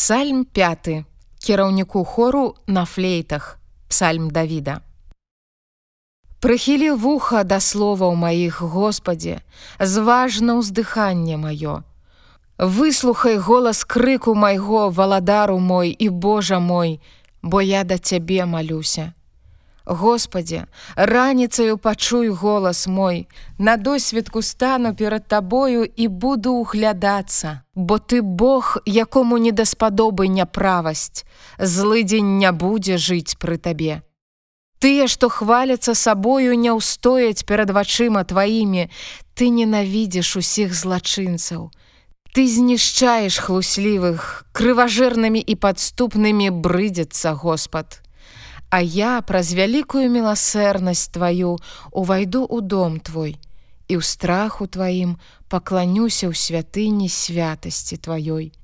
Псальм 5 кіраўніку хору на флейтах Псальм Давіда. Прыхілі вуха да словаў маіх Господе, зважна ўздыханне маё. Выслухай голас крыку майго валадару мой і Божа мой, бо я да цябе малюся. Господе, раніцаю пачуй голас мой, На досведку стану перад табою і буду углядацца, Бо ты Бог, якому не даспадобы няправасць, злы дзень не будзе жыць пры табе. Тыя, што хваляцца сабою, не ўстояць перад вачыма тваімі, ты ненавідзеш усіх злачынцаў. Ты знішчаеш хлуслівых, крыважэрнымі і падступнымі брыдзецца Господ. А я праз вялікую міласэрнасць тваю увайду ў дом твой і ў страху тваім пакланюся ў святыні святасці тваёй.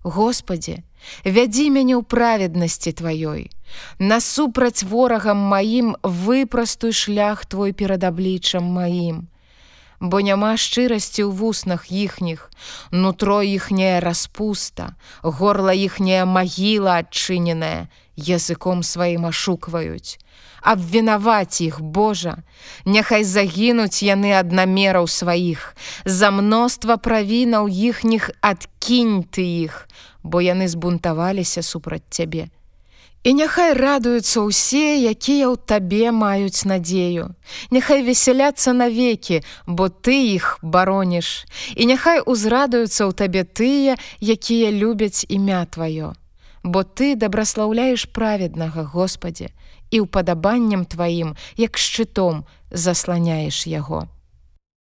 Господе, вядзі мяне ў праведнасці тваёй. Насупраць ворагам маім выпрастуй шлях твой перад абліччам маім. Бо няма шчырасці ў вуснах іхніх, нутро іхняя распуста, горла іхняя магіла адчыненая, языком сваім ашукваюць. Абвінаваць іх Божа, Няхай загінуць яны аднамераў сваіх, За мноства правінаў іхніх адкінь ты іх, бо яны збунтаваліся супраць цябе. І няхай радуюцца ўсе, якія ў табе маюць надзею. Няхай весяляцца навекі, бо ты іх бароніш. І няхай узрадуюцца ў табе тыя, якія любяць імя тваё бо ты дабраслаўляеш праведнага Господе і ўпадабаннем тваім, як шчытом засланяеш яго.